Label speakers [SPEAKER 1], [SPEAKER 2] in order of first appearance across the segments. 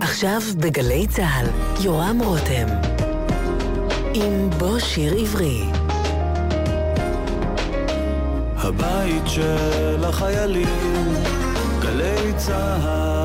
[SPEAKER 1] עכשיו בגלי צה"ל, יורם רותם. עם בוא שיר עברי.
[SPEAKER 2] הבית של החיילים, גלי צה"ל.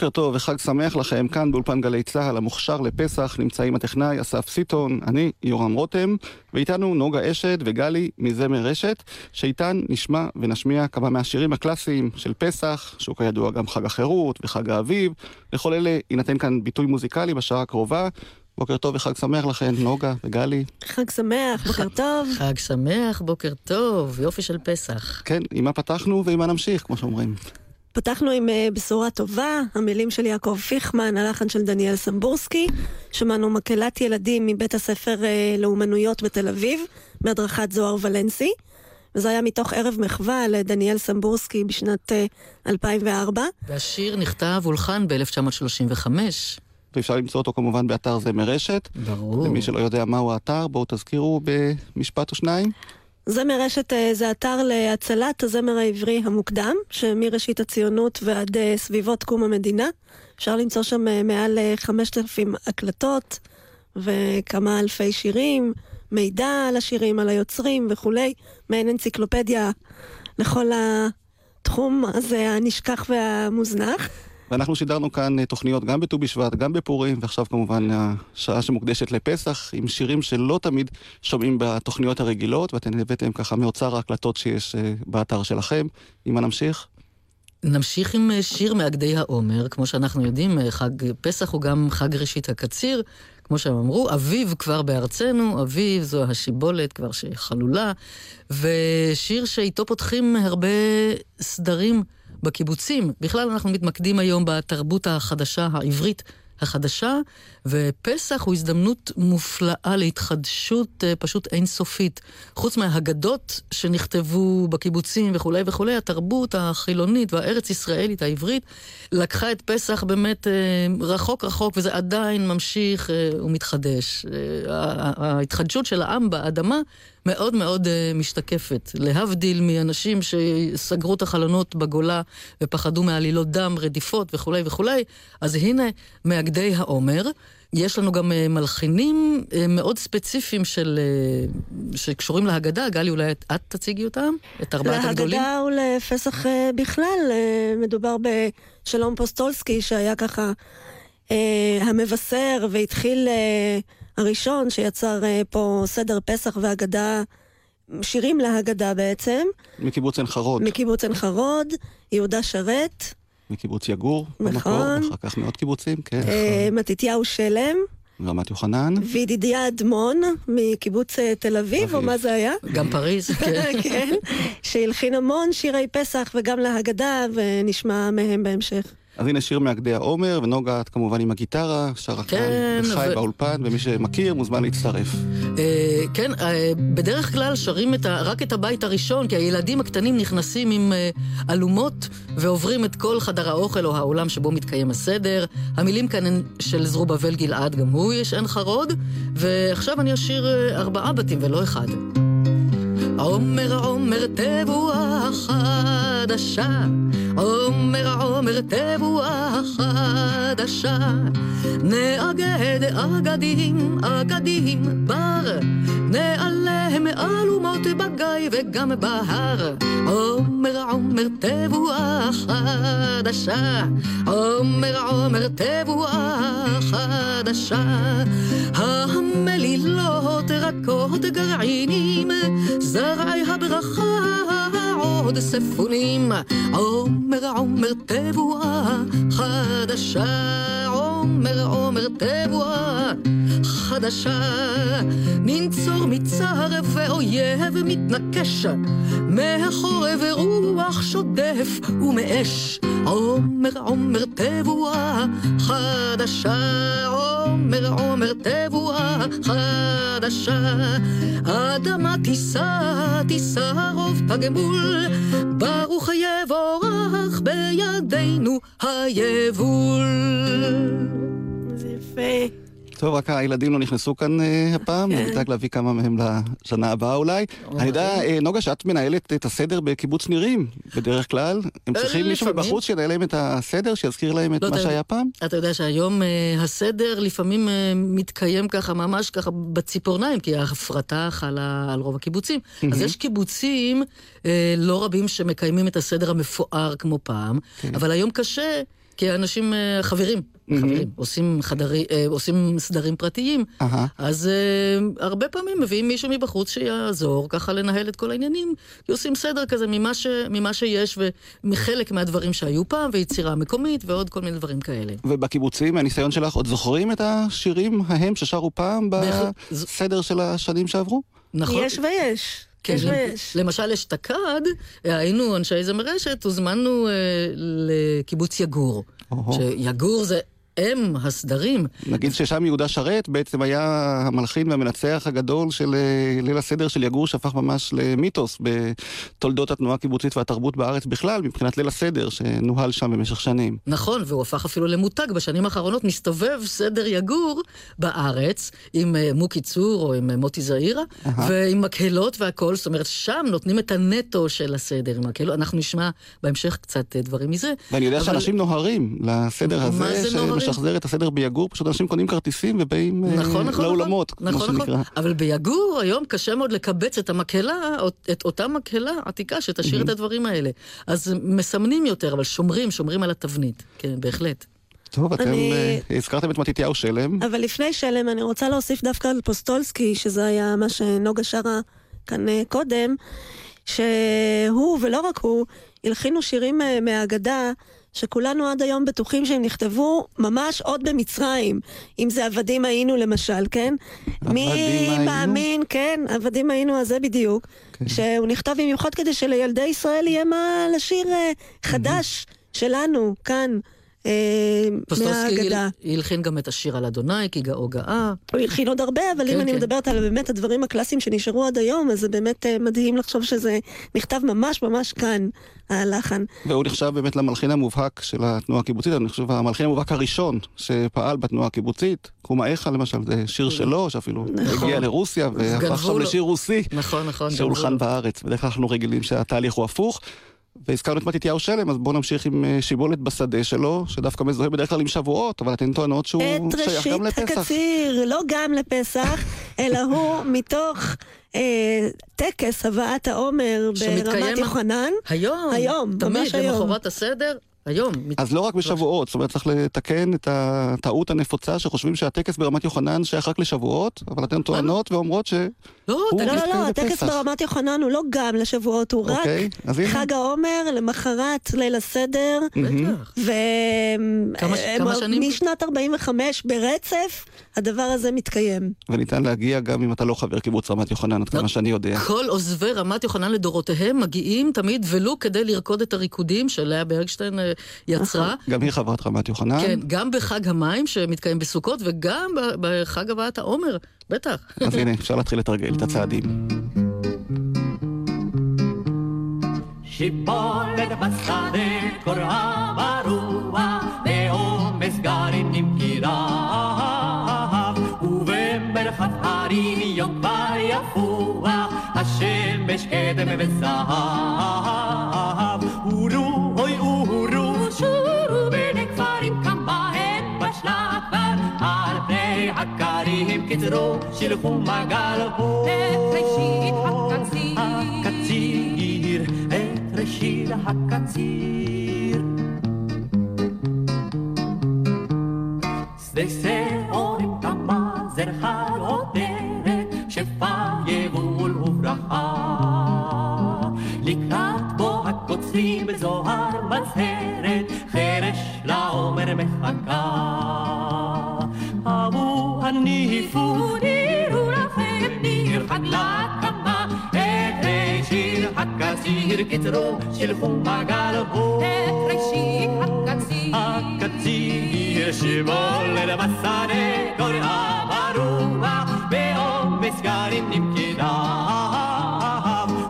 [SPEAKER 3] בוקר טוב וחג שמח לכם, כאן באולפן גלי צה"ל המוכשר לפסח נמצאים הטכנאי אסף סיטון, אני יורם רותם, ואיתנו נוגה אשת וגלי מזמר רשת, שאיתן נשמע ונשמיע כמה מהשירים הקלאסיים של פסח, שהוא כידוע גם חג החירות וחג האביב, לכל אלה יינתן כאן ביטוי מוזיקלי בשעה הקרובה. בוקר טוב וחג שמח לכן, נוגה וגלי.
[SPEAKER 4] חג שמח, בוקר טוב.
[SPEAKER 5] חג שמח, בוקר טוב, יופי של פסח.
[SPEAKER 3] כן, עם מה פתחנו ועם מה נמשיך, כמו שאומרים.
[SPEAKER 4] פתחנו עם uh, בשורה טובה, המילים של יעקב פיכמן, הלחן של דניאל סמבורסקי. שמענו מקהלת ילדים מבית הספר uh, לאומנויות בתל אביב, בהדרכת זוהר ולנסי. וזה היה מתוך ערב מחווה לדניאל סמבורסקי בשנת uh, 2004.
[SPEAKER 5] והשיר נכתב הולחן ב-1935.
[SPEAKER 3] ואפשר למצוא אותו כמובן באתר זמר רשת.
[SPEAKER 5] ברור.
[SPEAKER 3] ומי שלא יודע מהו האתר, בואו תזכירו במשפט או שניים.
[SPEAKER 4] זמר רשת אה, זה אתר להצלת הזמר העברי המוקדם, שמראשית הציונות ועד אה, סביבות קום המדינה. אפשר למצוא שם אה, מעל 5,000 הקלטות וכמה אלפי שירים, מידע על השירים, על היוצרים וכולי, מעין אנציקלופדיה לכל התחום הזה הנשכח והמוזנח.
[SPEAKER 3] ואנחנו שידרנו כאן אה, תוכניות גם בט"ו בשבט, גם בפורים, ועכשיו כמובן השעה שמוקדשת לפסח, עם שירים שלא תמיד שומעים בתוכניות הרגילות, ואתם הבאתם ככה מאוצר ההקלטות שיש אה, באתר שלכם. אם מה נמשיך?
[SPEAKER 5] נמשיך עם אה, שיר מאגדי העומר, כמו שאנחנו יודעים, חג פסח הוא גם חג ראשית הקציר, כמו שהם אמרו, אביב כבר בארצנו, אביב זו השיבולת כבר שחלולה, ושיר שאיתו פותחים הרבה סדרים. בקיבוצים. בכלל אנחנו מתמקדים היום בתרבות החדשה, העברית החדשה, ופסח הוא הזדמנות מופלאה להתחדשות אה, פשוט אינסופית. חוץ מהאגדות שנכתבו בקיבוצים וכולי וכולי, התרבות החילונית והארץ ישראלית העברית לקחה את פסח באמת אה, רחוק רחוק, וזה עדיין ממשיך אה, ומתחדש. ההתחדשות של העם באדמה מאוד מאוד משתקפת. להבדיל מאנשים שסגרו את החלונות בגולה ופחדו מעלילות דם, רדיפות וכולי וכולי, אז הנה מאגדי העומר. יש לנו גם אה, מלחינים אה, מאוד ספציפיים של, אה, שקשורים להגדה. גלי, אולי את, את תציגי אותם? את ארבעת הגדולים?
[SPEAKER 4] להגדה ולפסח בכלל. מדובר בשלום פוסטולסקי, שהיה ככה המבשר והתחיל הראשון שיצר פה סדר פסח והגדה. שירים להגדה בעצם.
[SPEAKER 3] מקיבוץ עין חרוד.
[SPEAKER 4] מקיבוץ עין חרוד, יהודה שרת.
[SPEAKER 3] מקיבוץ יגור.
[SPEAKER 4] נכון. במקור,
[SPEAKER 3] אחר כך מאות קיבוצים, כן.
[SPEAKER 4] אה, מתתיהו שלם.
[SPEAKER 3] רמת יוחנן.
[SPEAKER 4] וידידיה אדמון מקיבוץ אה, תל אביב, או מה זה היה?
[SPEAKER 5] גם פריז, כן.
[SPEAKER 4] כן. שהלחין המון שירי פסח וגם להגדה, ונשמע מהם בהמשך.
[SPEAKER 3] אז הנה שיר מאגדי העומר, ונוגה את כמובן עם הגיטרה, שרה
[SPEAKER 5] כן,
[SPEAKER 3] כאן וחי ו... באולפן, ומי שמכיר מוזמן להצטרף.
[SPEAKER 5] אה, כן, אה, בדרך כלל שרים את ה, רק את הבית הראשון, כי הילדים הקטנים נכנסים עם אה, אלומות ועוברים את כל חדר האוכל או האולם שבו מתקיים הסדר. המילים כאן הן של זרובבל גלעד, גם הוא יש עין חרוד, ועכשיו אני אשיר אה, ארבעה בתים ולא אחד. עומר עומר תבואה חדשה, עומר עומר תבואה חדשה, נאגד אגדים אגדים בר, נעלם אלומות בגיא וגם בהר. עומר עומר תבואה חדשה, עומר עומר תבואה חדשה, המלילות רכות גרעינים, זרעי הברכה עוד ספונים. עומר עומר תבואה חדשה, עומר עומר תבואה חדשה. ננצור מצער ואויב מתנקש, מהחורב רוח שודף ומאש. עומר עומר תבואה חדשה, עומר עומר תבואה חדשה. אדמה תישא תישא רוב תגמול, ברוך יבורך בידינו היבול.
[SPEAKER 3] טוב, רק הילדים לא נכנסו כאן אה, הפעם,
[SPEAKER 4] כן.
[SPEAKER 3] נדאג להביא כמה מהם לשנה הבאה אולי. אני יודע, אה, נוגה, שאת מנהלת את הסדר בקיבוץ נירים, בדרך כלל. הם
[SPEAKER 5] אה,
[SPEAKER 3] צריכים מישהו
[SPEAKER 5] לפעמים.
[SPEAKER 3] מבחוץ שינהל להם את הסדר, שיזכיר להם את
[SPEAKER 5] לא,
[SPEAKER 3] מה
[SPEAKER 5] אתה-
[SPEAKER 3] שהיה פעם?
[SPEAKER 5] אתה יודע שהיום אה, הסדר לפעמים אה, מתקיים ככה, ממש ככה בציפורניים, כי ההפרטה חלה על רוב הקיבוצים. אז יש קיבוצים אה, לא רבים שמקיימים את הסדר המפואר כמו פעם, אבל היום קשה, כי האנשים אה, חברים. חברים, עושים, חדרי, אה, עושים סדרים פרטיים. אז אה, הרבה פעמים מביאים מישהו מבחוץ שיעזור ככה לנהל את כל העניינים, כי עושים סדר כזה ממה, ש, ממה שיש ומחלק מהדברים שהיו פעם, ויצירה מקומית ועוד כל מיני דברים כאלה.
[SPEAKER 3] ובקיבוצים, מהניסיון שלך, עוד זוכרים את השירים ההם ששרו פעם. בסדר של השנים שעברו?
[SPEAKER 5] נכון?
[SPEAKER 4] יש ויש.
[SPEAKER 5] כן,
[SPEAKER 4] יש.
[SPEAKER 5] למשל אשתקד, היינו אנשי זמר רשת, הוזמנו אה, לקיבוץ יגור.
[SPEAKER 3] אוהו.
[SPEAKER 5] שיגור זה אם הסדרים.
[SPEAKER 3] נגיד ששם יהודה שרת בעצם היה המלחין והמנצח הגדול של אה, ליל הסדר של יגור, שהפך ממש למיתוס בתולדות התנועה הקיבוצית והתרבות בארץ בכלל, מבחינת ליל הסדר שנוהל שם במשך שנים.
[SPEAKER 5] נכון, והוא הפך אפילו למותג. בשנים האחרונות מסתובב סדר יגור בארץ עם אה, מוקי צור או עם אה, מוטי זעירה, ועם מקהלות והכול. זאת אומרת, שם נותנים את הנטו של הסדר עם מקהלות. אנחנו נשמע בהמשך קצת דברים מזה.
[SPEAKER 3] ואני יודע
[SPEAKER 5] אבל-
[SPEAKER 3] שאנשים נוהרים לסדר
[SPEAKER 5] מה
[SPEAKER 3] הזה,
[SPEAKER 5] זה נוהרים?
[SPEAKER 3] שמשחזר את הסדר ביגור, פשוט אנשים קונים כרטיסים ובאים אה,
[SPEAKER 5] נכון, נכון,
[SPEAKER 3] לאולמות,
[SPEAKER 5] נכון,
[SPEAKER 3] כמו
[SPEAKER 5] נכון,
[SPEAKER 3] שנקרא.
[SPEAKER 5] נכון. אבל ביגור היום קשה מאוד לקבץ את המקהלה, את אותה מקהלה עתיקה שתשאיר את הדברים האלה. אז מסמנים יותר, אבל שומרים, שומרים על התבנית. כן, בהחלט.
[SPEAKER 3] טוב, אתם
[SPEAKER 4] אני-
[SPEAKER 3] אה, הזכרתם את מתתיהו שלם.
[SPEAKER 4] אבל לפני שלם, אני רוצה להוסיף דווקא על פוסטולסקי, שזה היה מה שנוגה שרה כאן אה, קודם, שהוא, ולא רק הוא, הלחינו שירים מהאגדה. שכולנו עד היום בטוחים שהם נכתבו ממש עוד במצרים. אם זה עבדים היינו למשל, כן? מי
[SPEAKER 3] היינו?
[SPEAKER 4] מאמין, כן, עבדים היינו הזה בדיוק.
[SPEAKER 3] כן.
[SPEAKER 4] שהוא נכתב במיוחד כדי שלילדי ישראל יהיה מה לשיר אה, חדש שלנו, כאן,
[SPEAKER 5] פוסטובסקי
[SPEAKER 4] מהאגדה.
[SPEAKER 5] הל- הלחין גם את השיר על אדוני, כי גאו גאה.
[SPEAKER 4] הוא הלחין עוד הרבה, אבל
[SPEAKER 5] כן,
[SPEAKER 4] אם אני
[SPEAKER 5] כן.
[SPEAKER 4] מדברת על באמת הדברים הקלאסיים שנשארו עד היום, אז זה באמת אה, מדהים לחשוב שזה נכתב ממש ממש כאן, הלחן.
[SPEAKER 3] והוא נחשב באמת למלחין המובהק של התנועה הקיבוצית, אני חושב המלחין המובהק הראשון שפעל בתנועה הקיבוצית. קומה איכה למשל, זה שיר שלו, שאפילו הגיע לרוסיה והפך עכשיו. לשיר רוסי,
[SPEAKER 5] נכון, נכון.
[SPEAKER 3] שהולחן. בארץ. בדרך כלל אנחנו רגילים שהתהליך הוא הפוך. והזכרנו את מתתיהו שלם, אז בואו נמשיך עם אה, שיבולת בשדה שלו, שדווקא מזוהה בדרך כלל עם שבועות, אבל אתן טוענות שהוא
[SPEAKER 4] את
[SPEAKER 3] שייך
[SPEAKER 4] ראשית
[SPEAKER 3] גם לפסח.
[SPEAKER 4] הקציר, לא גם לפסח, אלא הוא מתוך אה, טקס הבאת העומר ברמת יוחנן.
[SPEAKER 5] היום,
[SPEAKER 4] היום,
[SPEAKER 5] תמיד,
[SPEAKER 4] ממש היום.
[SPEAKER 5] למחרת הסדר, היום. מת-
[SPEAKER 3] אז לא רק בשבועות, זאת אומרת צריך לתקן את הטעות הנפוצה שחושבים שהטקס ברמת יוחנן שייך רק לשבועות, אבל אתן טוענות ואומרות ש...
[SPEAKER 5] לא,
[SPEAKER 4] לא, לא, לא, הטקס. ברמת יוחנן הוא לא גם לשבועות, הוא רק
[SPEAKER 3] אוקיי.
[SPEAKER 4] חג העומר, למחרת ליל הסדר.
[SPEAKER 5] בטח.
[SPEAKER 4] ו...
[SPEAKER 5] כמה-
[SPEAKER 4] אה,
[SPEAKER 5] כמה שנים?
[SPEAKER 4] משנת 45 ברצף, הדבר הזה מתקיים.
[SPEAKER 3] וניתן להגיע גם אם אתה לא חבר קיבוץ רמת יוחנן, עד כמה שאני יודע.
[SPEAKER 5] כל עוזבי רמת יוחנן לדורותיהם מגיעים תמיד ולו כדי לרקוד את הריקודים שלאה ברגשטיין אה, יצרה.
[SPEAKER 3] גם היא חברת רמת יוחנן.
[SPEAKER 5] כן, גם בחג המים שמתקיים בסוכות וגם בחג הבאת העומר, בטח.
[SPEAKER 3] אז הנה, אפשר להתחיל לתרגל את הצעדים.
[SPEAKER 6] שיבולת בשדה קוראה ברוח, בעומס גרעינים כי רב, ובמרחב הרים יום כבר יפוח, השמש קדם וזהב. קצרו, שילכו מגל בו.
[SPEAKER 7] את ראשית. הקציר,
[SPEAKER 6] את ראשית הקציר. הקציר קצרו, שלחו מגל בו.
[SPEAKER 7] את ראשית הקציר.
[SPEAKER 6] הקציר שבולד בשדה, קוראה ברוח, בעומס גרים נמכדה.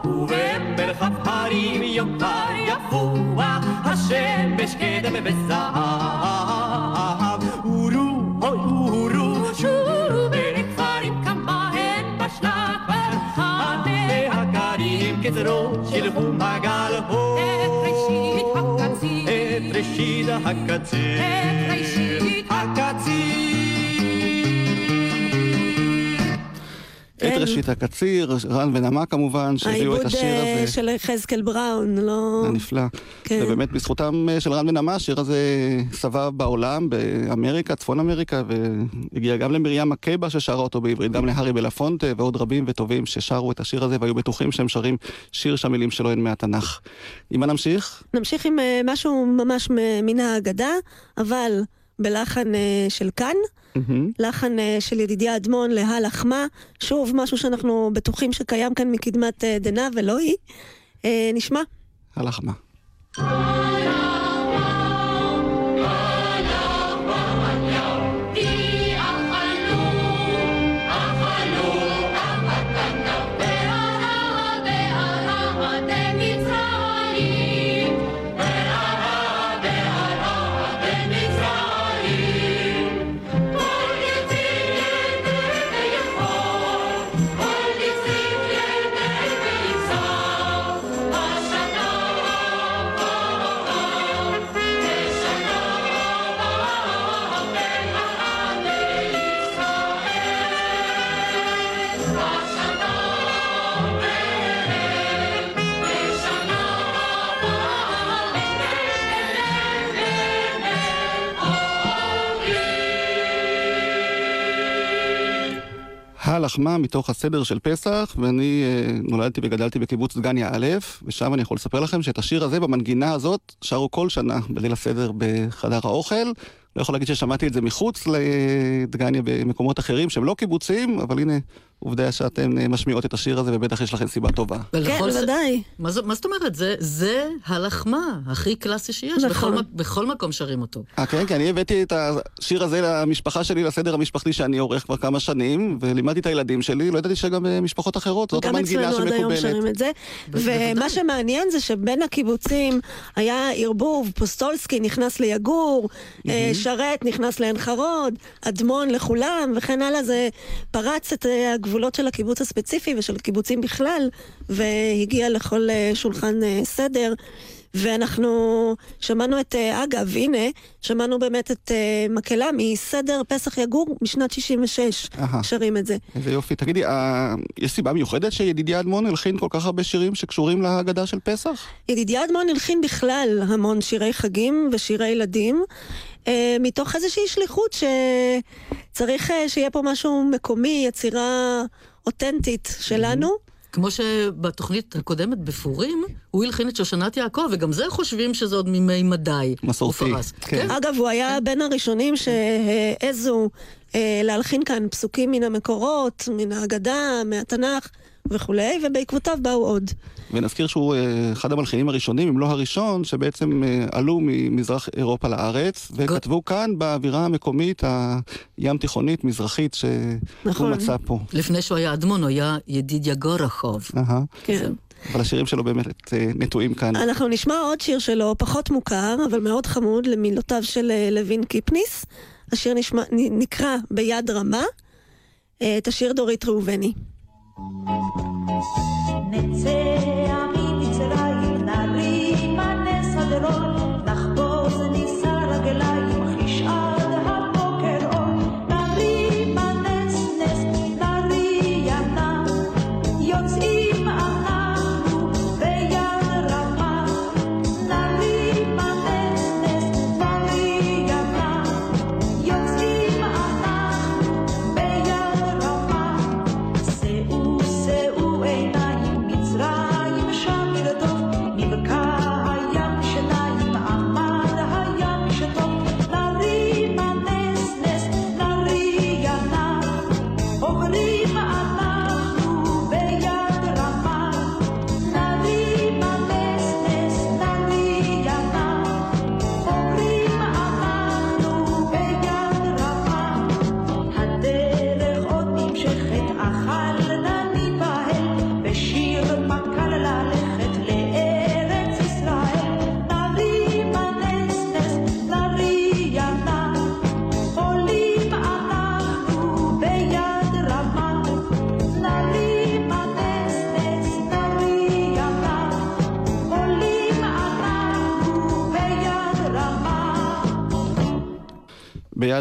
[SPEAKER 6] ובמרחב הרים יום קר יפוח, השמש קדם וזהב.
[SPEAKER 7] ראשית הקציר.
[SPEAKER 6] ראשית הקציר,
[SPEAKER 3] רן ונעמה כמובן, שהביאו את
[SPEAKER 4] העיבוד
[SPEAKER 3] השיר
[SPEAKER 4] אה,
[SPEAKER 3] הזה.
[SPEAKER 4] של יחזקאל בראון, לא...
[SPEAKER 3] הנפלא.
[SPEAKER 4] כן.
[SPEAKER 3] ובאמת בזכותם אה, של רן ונעמה, השיר הזה סבב בעולם, באמריקה, צפון אמריקה, והגיע גם למרים מקייבה ששרה אותו בעברית, גם להארי בלפונטה ועוד רבים וטובים ששרו את השיר הזה והיו בטוחים שהם שרים שיר שהמילים שלו הן מהתנ"ך. עם מה נמשיך?
[SPEAKER 4] נמשיך עם אה, משהו ממש מן האגדה, אבל בלחן אה, של כאן,
[SPEAKER 3] מהמם.
[SPEAKER 4] לחן אה, של ידידיה אדמון להלחמה, שוב משהו שאנחנו בטוחים שקיים כאן מקדמת אה, דנא ולא היא. אה, נשמע.
[SPEAKER 3] הלחמה. הלחמה מתוך הסדר של פסח, ואני אה, נולדתי וגדלתי בקיבוץ דגניה א', ושם אני יכול לספר לכם שאת השיר הזה במנגינה הזאת שרו כל שנה בליל הסדר בחדר האוכל. לא יכול להגיד ששמעתי את זה מחוץ לדגניה במקומות אחרים שהם לא קיבוציים, אבל הנה עובדה שאתן אה, משמיעות את השיר הזה ובטח יש לכם סיבה טובה.
[SPEAKER 4] כן,
[SPEAKER 5] ולכל זה-
[SPEAKER 4] ודאי.
[SPEAKER 5] מה זאת- אומרת? זה- זה הלחמה הכי קלאסי שיש.
[SPEAKER 4] נכון.
[SPEAKER 5] בכל מק- בכל מקום שרים אותו.
[SPEAKER 3] אה, כן, כי אני הבאתי את השיר הזה למשפחה שלי, לסדר המשפחתי שאני עורך כבר כמה שנים, ולימדתי את הילדים שלי, לא ידעתי שגם במשפחות אחרות, זאת
[SPEAKER 4] גם
[SPEAKER 3] המנגינה
[SPEAKER 4] אצלנו עד היום
[SPEAKER 3] שמקובלת.
[SPEAKER 4] שרים את זה.
[SPEAKER 5] בוודאי.
[SPEAKER 4] ומה שמעניין זה שבין הקיבוצים היה ערבוב, פוסטולסקי נכנס ליגור, אה, שרת נכנס לעין חרוד, אדמון לכולם וכן הלאה, זה פרץ את אה, הגבולות של הקיבוץ הספציפי ושל קיבוצים בכלל, והגיע לכל אה, שולחן אה, סדר. ואנחנו שמענו את, אה, אגב, הנה, שמענו באמת את מקהלה מסדר פסח יגור משנת 66,
[SPEAKER 3] אהה.
[SPEAKER 4] שרים את זה.
[SPEAKER 3] איזה יופי. תגידי, אה, יש סיבה מיוחדת שידידיה אדמון הלחין כל כך הרבה שירים שקשורים להגדה של פסח?
[SPEAKER 4] ידידיה אדמון הלחין בכלל המון שירי חגים ושירי ילדים, אה, מתוך איזושהי שליחות שצריך אה, שיהיה פה משהו מקומי, יצירה אותנטית שלנו.
[SPEAKER 5] כמו שבתוכנית הקודמת בפורים, הוא הלחין את שושנת יעקב, וגם זה חושבים שזה עוד מימי מדי.
[SPEAKER 3] מסורתי,
[SPEAKER 5] פרס.
[SPEAKER 3] כן.
[SPEAKER 4] אגב, הוא היה בין הראשונים שהעזו אה, להלחין כאן פסוקים מן המקורות, מן ההגדה, מהתנ"ך וכולי, ובעקבותיו באו עוד.
[SPEAKER 3] ונזכיר שהוא אה, אחד המלחינים הראשונים, אם לא הראשון, שבעצם אה, עלו ממזרח אירופה לארץ, וכתבו כאן באווירה המקומית הים תיכונית מזרחית שהוא
[SPEAKER 4] נכון.
[SPEAKER 3] מצא פה.
[SPEAKER 5] לפני שהוא היה אדמון, הוא היה ידידיה גורחוב.
[SPEAKER 3] אהה.
[SPEAKER 4] כן.
[SPEAKER 3] אבל השירים שלו באמת אה, נטועים כאן.
[SPEAKER 4] אנחנו נשמע עוד שיר שלו, פחות מוכר, אבל מאוד חמוד, למילותיו של אה, לוין קיפניס. השיר נשמע, נ- נקרא ביד רמה. אה, את השיר דורית ראובני.
[SPEAKER 8] נצא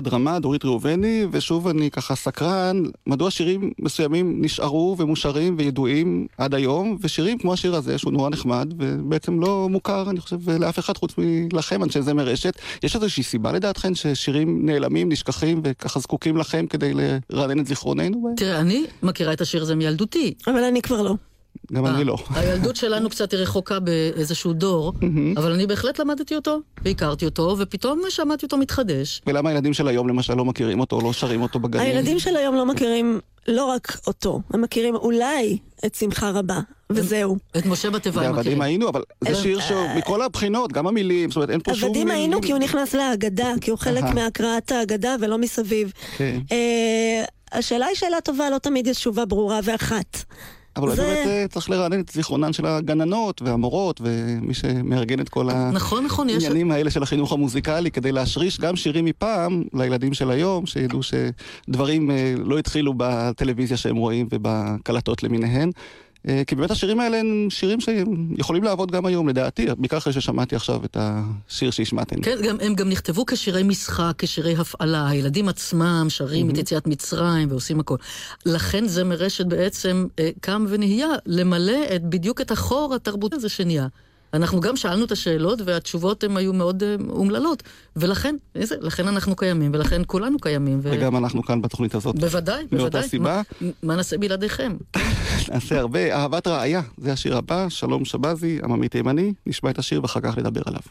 [SPEAKER 8] ביד רמה,
[SPEAKER 3] דורית ראובני, ושוב אני ככה סקרן, מדוע שירים מסוימים נשארו ומושרים וידועים עד היום, ושירים כמו השיר הזה, שהוא נורא נחמד, ובעצם לא מוכר, אני חושב, לאף אחד חוץ מלכם, אנשי זמר רשת. יש איזושהי סיבה לדעתכן ששירים נעלמים, נשכחים, וככה זקוקים לכם כדי לרענן את זיכרוננו?
[SPEAKER 5] תראה, אני מכירה את השיר הזה מילדותי.
[SPEAKER 4] אבל אני כבר לא.
[SPEAKER 3] גם אני לא.
[SPEAKER 5] הילדות שלנו קצת רחוקה באיזשהו דור, אבל אני בהחלט למדתי אותו, והכרתי אותו, ופתאום שמעתי אותו מתחדש.
[SPEAKER 3] ולמה הילדים של היום למשל לא מכירים אותו, לא שרים אותו בגנים?
[SPEAKER 4] הילדים של היום לא מכירים לא רק אותו, הם מכירים אולי את שמחה רבה, וזהו.
[SPEAKER 5] את משה בתיבה הם
[SPEAKER 3] ועבדים
[SPEAKER 5] מכירים.
[SPEAKER 3] היינו, אבל זה שיר שמכל הבחינות, גם המילים, זאת אומרת, אין פה שום...
[SPEAKER 4] עבדים היינו. כי הוא נכנס להגדה, כי הוא חלק. מהקראת ההגדה ולא מסביב.
[SPEAKER 3] כן.
[SPEAKER 4] אה, השאלה היא שאלה טובה, לא תמיד יש תשובה ברורה ואחת.
[SPEAKER 3] אבל
[SPEAKER 4] זה-
[SPEAKER 3] באמת אה, צריך לרענן את זיכרונן של הגננות והמורות ומי שמארגן את כל
[SPEAKER 5] נכון, נכון.
[SPEAKER 3] העניינים האלה של החינוך המוזיקלי כדי להשריש גם שירים מפעם לילדים של היום, שידעו שדברים אה, לא התחילו בטלוויזיה שהם רואים ובקלטות למיניהן. אה, כי באמת השירים האלה הם שירים שיכולים לעבוד גם היום, לדעתי, בעיקר אחרי ששמעתי עכשיו את השיר שהשמעתם.
[SPEAKER 5] כן, גם, הם גם נכתבו כשירי משחק, כשירי הפעלה. הילדים עצמם שרים את יציאת מצרים ועושים הכל. לכן זה מרשת בעצם אה, קם ונהיה למלא את, בדיוק את החור התרבותי הזה שנהיה. אנחנו גם שאלנו את השאלות והתשובות הן היו מאוד אה, אומללות. ולכן, איזה, לכן אנחנו קיימים, ולכן כולנו קיימים. ו...
[SPEAKER 3] וגם אנחנו כאן בתוכנית הזאת.
[SPEAKER 5] בוודאי,
[SPEAKER 3] מאותה
[SPEAKER 5] בוודאי.
[SPEAKER 3] סיבה.
[SPEAKER 5] מה, מה נעשה בלעדיכם?
[SPEAKER 3] נעשה הרבה. אהבת רעיה, זה השיר הבא, שלום שבזי, עממי תימני, נשמע את השיר ואחר כך נדבר עליו.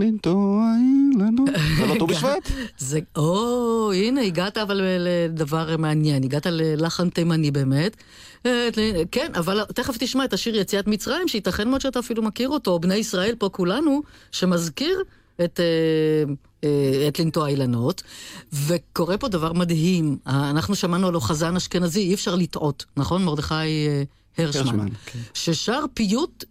[SPEAKER 3] לנטוע אילנות. זה לא ט"ו בשבט?
[SPEAKER 5] זה, או, הנה, הגעת אבל לדבר מעניין, הגעת ללחן תימני באמת. אה, כן, אבל תכף תשמע את השיר יציאת מצרים, שייתכן מאוד שאתה אפילו מכיר אותו, בני ישראל פה כולנו, שמזכיר את, אה, אה, את לנטוע אילנות, וקורה פה דבר מדהים. אנחנו שמענו הלוא חזן אשכנזי, אי אפשר לטעות, נכון? מרדכי הרשמן.
[SPEAKER 3] הרשמן, כן.
[SPEAKER 5] ששר פיוט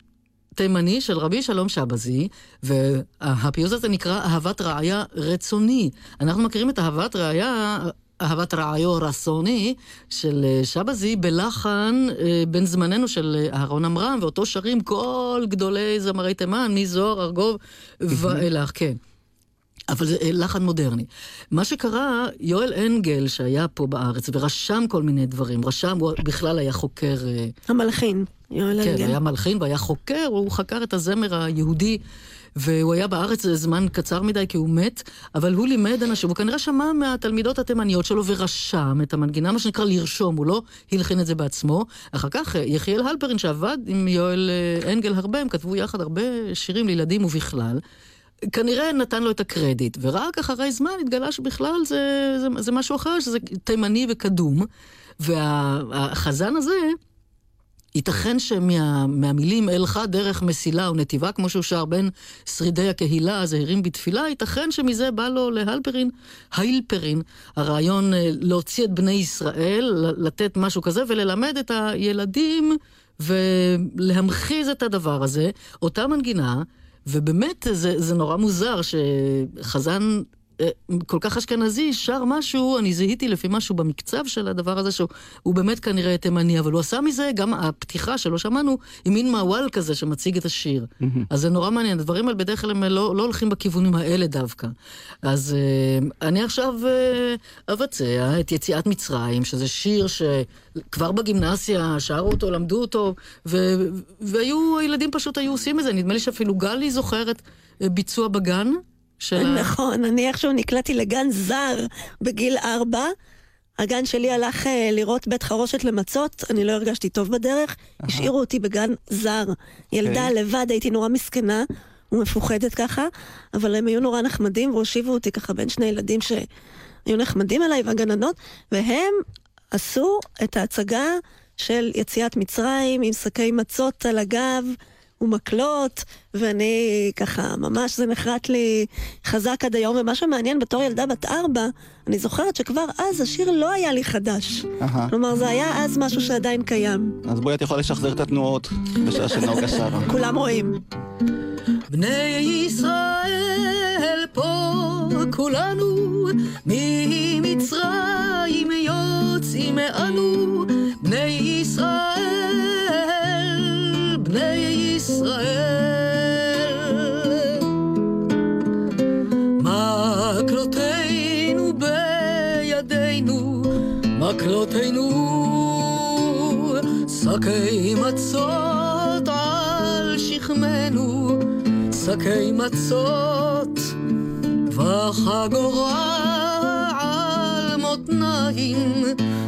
[SPEAKER 5] תימני של רבי שלום שבזי, והפיוט הזה נקרא אהבת רעיה רצוני. אנחנו מכירים את אהבת רעיה... אהבת רעיו רסוני של אה, שבזי בלחן אה, בן זמננו של אה, אהרון עמרם, ואותו שרים כל גדולי זמרי תימן, מזוהר, ארגוב ואילך, כן. אבל זה לחן מודרני. מה שקרה, יואל אנגל, שהיה פה בארץ ורשם כל מיני דברים, רשם, הוא בכלל היה חוקר...
[SPEAKER 4] המלחין, יואל
[SPEAKER 5] כן,
[SPEAKER 4] אנגל.
[SPEAKER 5] היה מלחין והיה חוקר, הוא חקר את הזמר היהודי, והוא היה בארץ זמן קצר מדי כי הוא מת, אבל הוא לימד אנשים, הוא כנראה שמע מהתלמידות התימניות שלו ורשם את המנגינה, מה שנקרא לרשום, הוא לא הלחין את זה בעצמו. אחר כך יחיאל הלפרין, שעבד עם יואל אה, אנגל הרבה, הם כתבו יחד הרבה שירים לילדים ובכלל. כנראה נתן לו את הקרדיט, ורק אחרי זמן התגלה שבכלל זה, זה, זה משהו אחר, שזה תימני וקדום. והחזן הזה, ייתכן שמהמילים אלך דרך מסילה ונתיבה, כמו שהוא שר בין שרידי הקהילה הזהירים בתפילה, ייתכן שמזה בא לו להלפרין, האילפרין, הרעיון אה, להוציא את בני ישראל, לתת משהו כזה וללמד את הילדים ולהמחיז את הדבר הזה, אותה מנגינה, ובאמת זה, זה נורא מוזר שחזן כל כך אשכנזי שר משהו, אני זיהיתי לפי משהו במקצב של הדבר הזה, שהוא הוא באמת כנראה תימני, אבל הוא עשה מזה, גם הפתיחה שלו שמענו, עם מין מעוול כזה שמציג את השיר. אז זה נורא מעניין, הדברים האלה בדרך כלל הם לא, לא הולכים בכיוונים האלה דווקא. אז אה, אני עכשיו אה, אבצע את יציאת מצרים, שזה שיר שכבר בגימנסיה שרו אותו, למדו אותו, ו, והיו, הילדים פשוט היו עושים את זה, נדמה לי שאפילו גלי זוכרת אה, ביצוע בגן. של.
[SPEAKER 4] נכון, אני איכשהו נקלעתי לגן זר בגיל ארבע. הגן שלי הלך אה, לראות בית חרושת למצות, אני לא הרגשתי טוב בדרך, השאירו אותי בגן זר. ילדה
[SPEAKER 3] אוקיי.
[SPEAKER 4] לבד, הייתי נורא מסכנה ומפוחדת ככה, אבל הם היו נורא נחמדים והושיבו אותי ככה בין שני ילדים שהיו נחמדים אליי והגננות, והם עשו את ההצגה של יציאת מצרים עם שקי מצות על הגב. ומקלות, ואני ככה, ממש זה נחרט לי חזק עד היום, ומה שמעניין בתור ילדה בת ארבע, אני זוכרת שכבר אז השיר לא היה לי חדש.
[SPEAKER 3] אהה.
[SPEAKER 4] כלומר, זה היה אז משהו שעדיין קיים.
[SPEAKER 3] אז בואי את יכולה לשחזר את התנועות בשעה שנוגה שרה.
[SPEAKER 4] כולם רואים.
[SPEAKER 5] בני ישראל פה כולנו ממצרים יוצאים אנו בני ישראל בני ישראל. מקלותינו בידינו מקלותינו שקי מצות על שכמנו שקי מצות וחגורה מותניים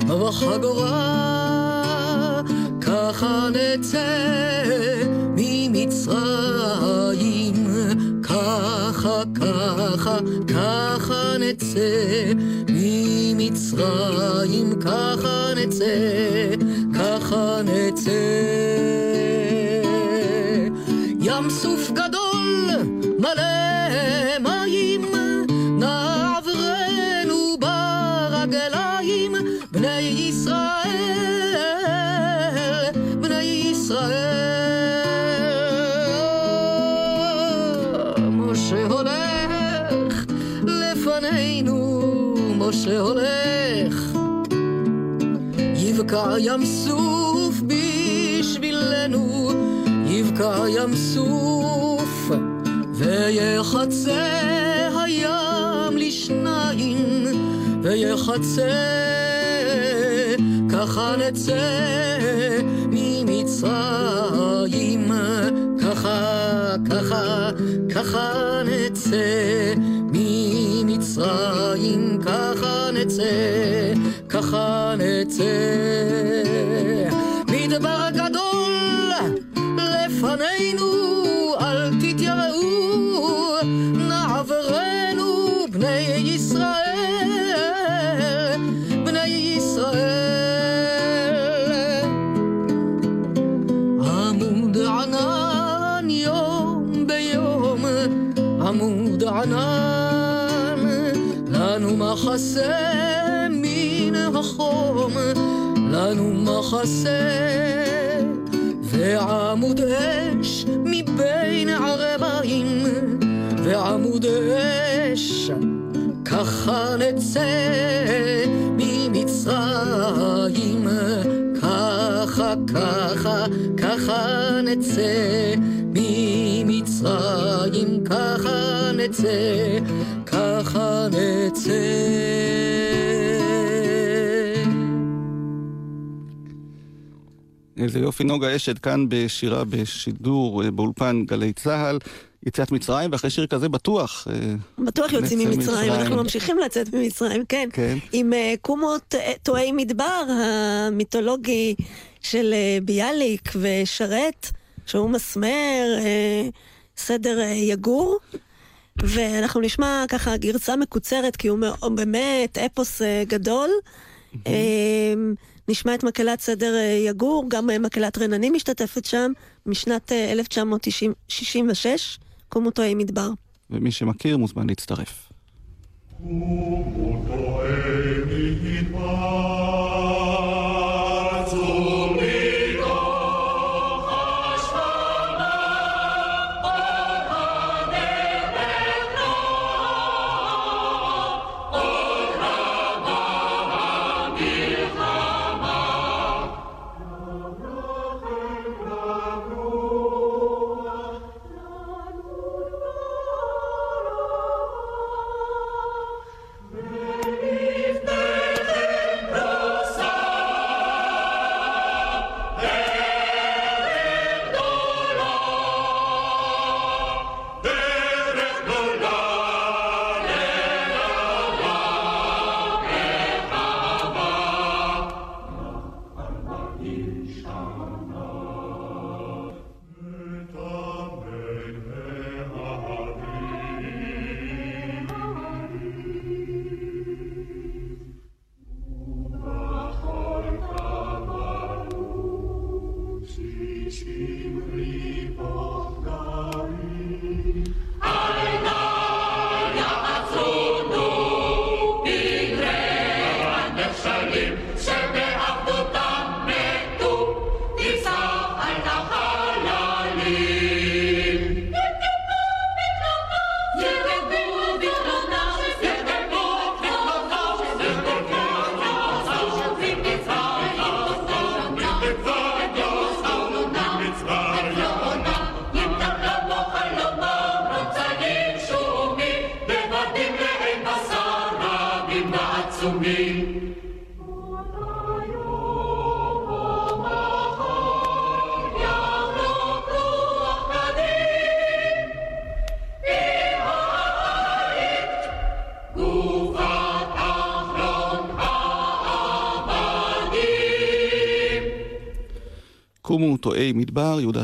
[SPEAKER 5] וחגורה ככה נצא ממצרים. ככה ככה ככה נצא ממצרים. ככה נצא ככה נצא. ים סוף גדול מלא משה הולך יבקע ים סוף בשבילנו, יבקע ים סוף, ויחצה הים לשניים, ויחצה, ככה נצא ממצרים, ככה, ככה, ככה נצא ממצרים, ככה נצא, ככה נצא. מחסה, ועמוד אש מבין ערביים, ועמוד אש ככה נצא ממצרים, ככה, ככה, ככה נצא ממצרים, ככה נצא, ככה נצא.
[SPEAKER 3] איזה יופי נוגה אשד כאן בשירה בשידור אה, באולפן גלי צה"ל, יציאת מצרים, ואחרי שיר כזה בטוח. אה,
[SPEAKER 4] בטוח יוצאים ממצרים,
[SPEAKER 3] ממצרים.
[SPEAKER 4] אנחנו ממשיכים לצאת ממצרים, כן.
[SPEAKER 3] כן.
[SPEAKER 4] עם אה, קומות טועי מדבר המיתולוגי של ביאליק ושרת, שהוא מסמר סדר יגור. ואנחנו נשמע ככה גרסה מקוצרת, כי הוא באמת אפוס גדול. אה, נשמע את מקהלת סדר אה, יגור, גם אה, מקהלת רננים משתתפת שם, משנת אה, 1966, קומו טועי מדבר.
[SPEAKER 3] ומי שמכיר מוזמן להצטרף.
[SPEAKER 8] Thank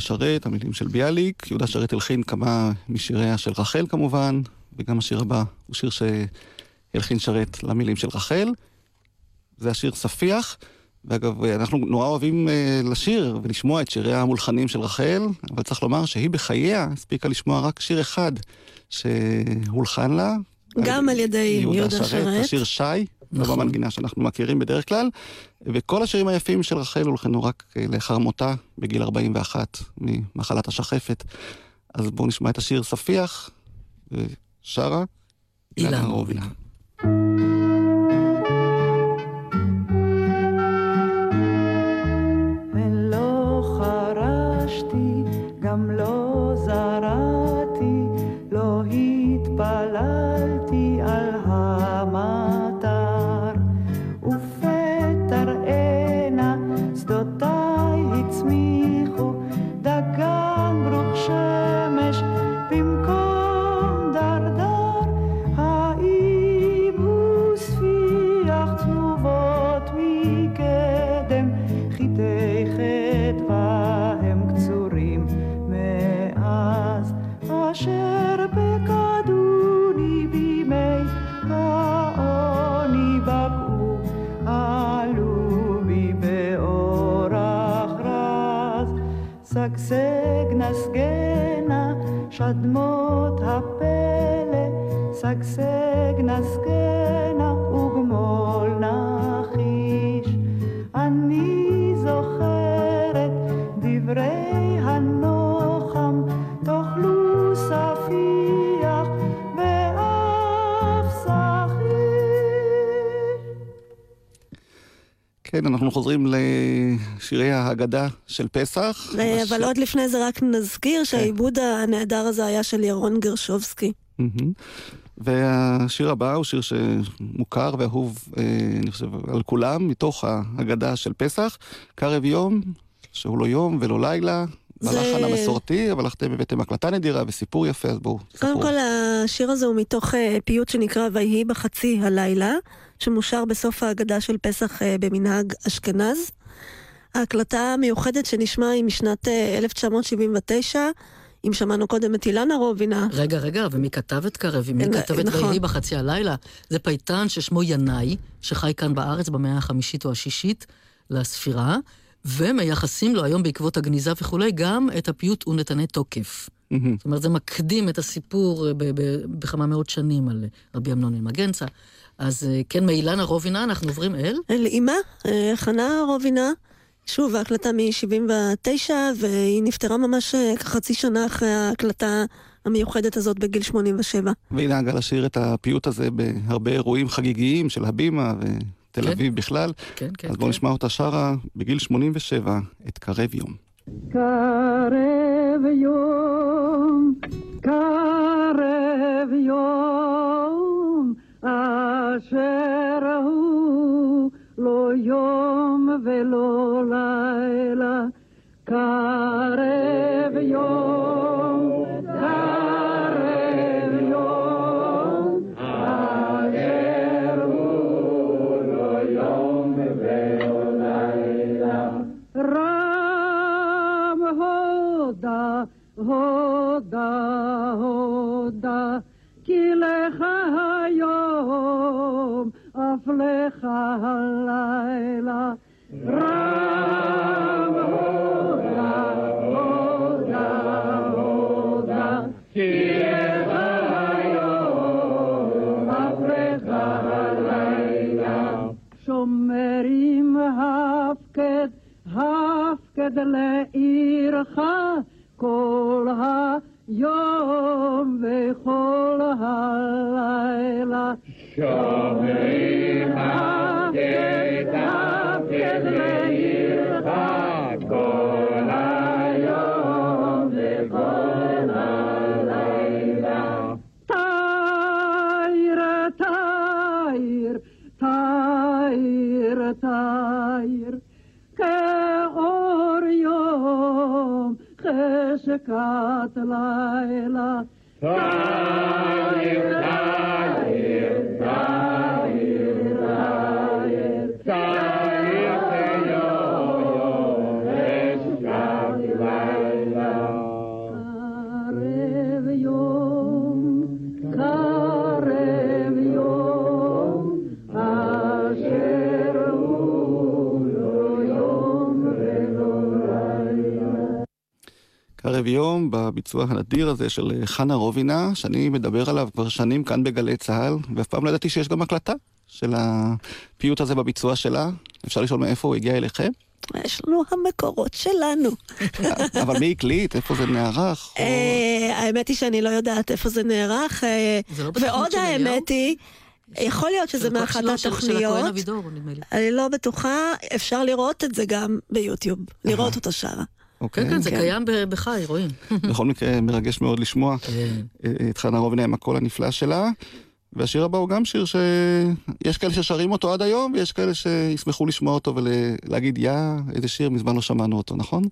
[SPEAKER 3] שרת, המילים של ביאליק. יהודה שרת הלחין כמה משיריה של רחל כמובן, וגם השיר הבא הוא שיר שהלחין שרת למילים של רחל. זה השיר ספיח. ואגב, אנחנו נורא אוהבים אה, לשיר ולשמוע את שיריה המולחנים של רחל, אבל צריך לומר שהיא בחייה הספיקה לשמוע רק שיר אחד שהולחן לה.
[SPEAKER 4] גם על ידי יהודה שרת.
[SPEAKER 3] השיר שי, לא
[SPEAKER 5] נכון.
[SPEAKER 3] במנגינה שאנחנו מכירים בדרך כלל. וכל השירים היפים של רחל הולחנו רק אה, לאחר מותה, בגיל 41, ממחלת השחפת. אז בואו נשמע את השיר ספיח, ושרה
[SPEAKER 5] אילן
[SPEAKER 3] רובינה. ההגדה של פסח.
[SPEAKER 4] אה, אבל עוד לפני זה רק נזכיר שהעיבוד הנהדר הזה היה של ירון גרשובסקי.
[SPEAKER 3] והשיר הבא הוא שיר שמוכר ואהוב, אה, אני חושב, על כולם, מתוך ההגדה של פסח. קרב יום, שהוא לא יום ולא לילה,
[SPEAKER 4] זה-
[SPEAKER 3] בלחן המסורתי, אבל אתם הבאתם הקלטה נדירה וסיפור יפה, אז בואו,
[SPEAKER 4] קודם
[SPEAKER 3] ספרו.
[SPEAKER 4] כל, השיר הזה הוא מתוך אה, פיוט שנקרא ויהי בחצי הלילה, שמושר בסוף ההגדה של פסח במנהג אשכנז. ההקלטה המיוחדת שנשמע היא משנת אה, 1979, אם שמענו קודם את אילנה רובינה.
[SPEAKER 5] רגע, רגע, ומי כתב את קרבי? מי
[SPEAKER 4] נ-
[SPEAKER 5] כתב את
[SPEAKER 4] נכון.
[SPEAKER 5] ויהי בחצי הלילה? זה פייטן ששמו ינאי, שחי כאן בארץ במאה החמישית או השישית לספירה, ומייחסים לו היום בעקבות הגניזה וכולי גם את הפיוט ונתנה תוקף.
[SPEAKER 3] מהמם.
[SPEAKER 5] זאת אומרת, זה מקדים את הסיפור אה, ב- ב- בכמה מאות שנים על אה, רבי אמנון אלמגנצה. אז אה, כן, מאילנה רובינה אנחנו עוברים אל?
[SPEAKER 4] אל אימה, אה, חנה רובינה, שוב, ההקלטה מ-79, והיא נפטרה ממש אה, כחצי שנה אחרי ההקלטה המיוחדת הזאת בגיל 87.
[SPEAKER 3] והיא נהגה לשיר את הפיוט הזה בהרבה אירועים חגיגיים של הבימה ותל
[SPEAKER 5] כן.
[SPEAKER 3] אביב בכלל.
[SPEAKER 5] כן, כן,
[SPEAKER 3] אז בואו
[SPEAKER 5] כן.
[SPEAKER 3] נשמע אותה שרה בגיל 87 את קרב יום.
[SPEAKER 8] קרב יום, קרב יום, אשר הוא לא יום ולא לילה. קרב יום, קרב יום, אשר הוא לא יום ולא לילה. רם הודה, הודה, הודה, אף לך הלילה. רם הודה, הודה, הודה, כי לך היום, אף לך הלילה. שומרים הפקד, הפקד לעירך כל היום וכל הלילה. שומרים בחשכת לילה. קרב יום
[SPEAKER 3] בביצוע הנדיר הזה של אה, חנה רובינה, שאני מדבר עליו כבר שנים כאן בגלי צה"ל, ואף פעם לא ידעתי שיש גם הקלטה של הפיוט הזה בביצוע שלה. אפשר לשאול מאיפה הוא הגיע אליכם?
[SPEAKER 4] יש לנו המקורות שלנו.
[SPEAKER 3] אבל מי הקליט? איפה זה נערך?
[SPEAKER 4] אה, האמת היא שאני לא יודעת איפה זה נערך, אה,
[SPEAKER 5] לא
[SPEAKER 4] ועוד? האמת היא, יכול להיות שזה מאחת
[SPEAKER 5] הכהן
[SPEAKER 4] התוכניות. אני לא בטוחה, אפשר לראות את זה גם ביוטיוב, לראות אותה שרה.
[SPEAKER 3] אוקיי.
[SPEAKER 5] כן, כן, זה
[SPEAKER 4] כן.
[SPEAKER 5] קיים בחי, רואים.
[SPEAKER 3] בכל מקרה, מרגש מאוד לשמוע את חנה רובינה עם הקול הנפלא שלה. והשיר הבא הוא גם שיר שיש כאלה ששרים אותו עד היום, ויש כאלה שישמחו לשמוע אותו ולהגיד, יא, איזה שיר, מזמן לא שמענו אותו, נכון?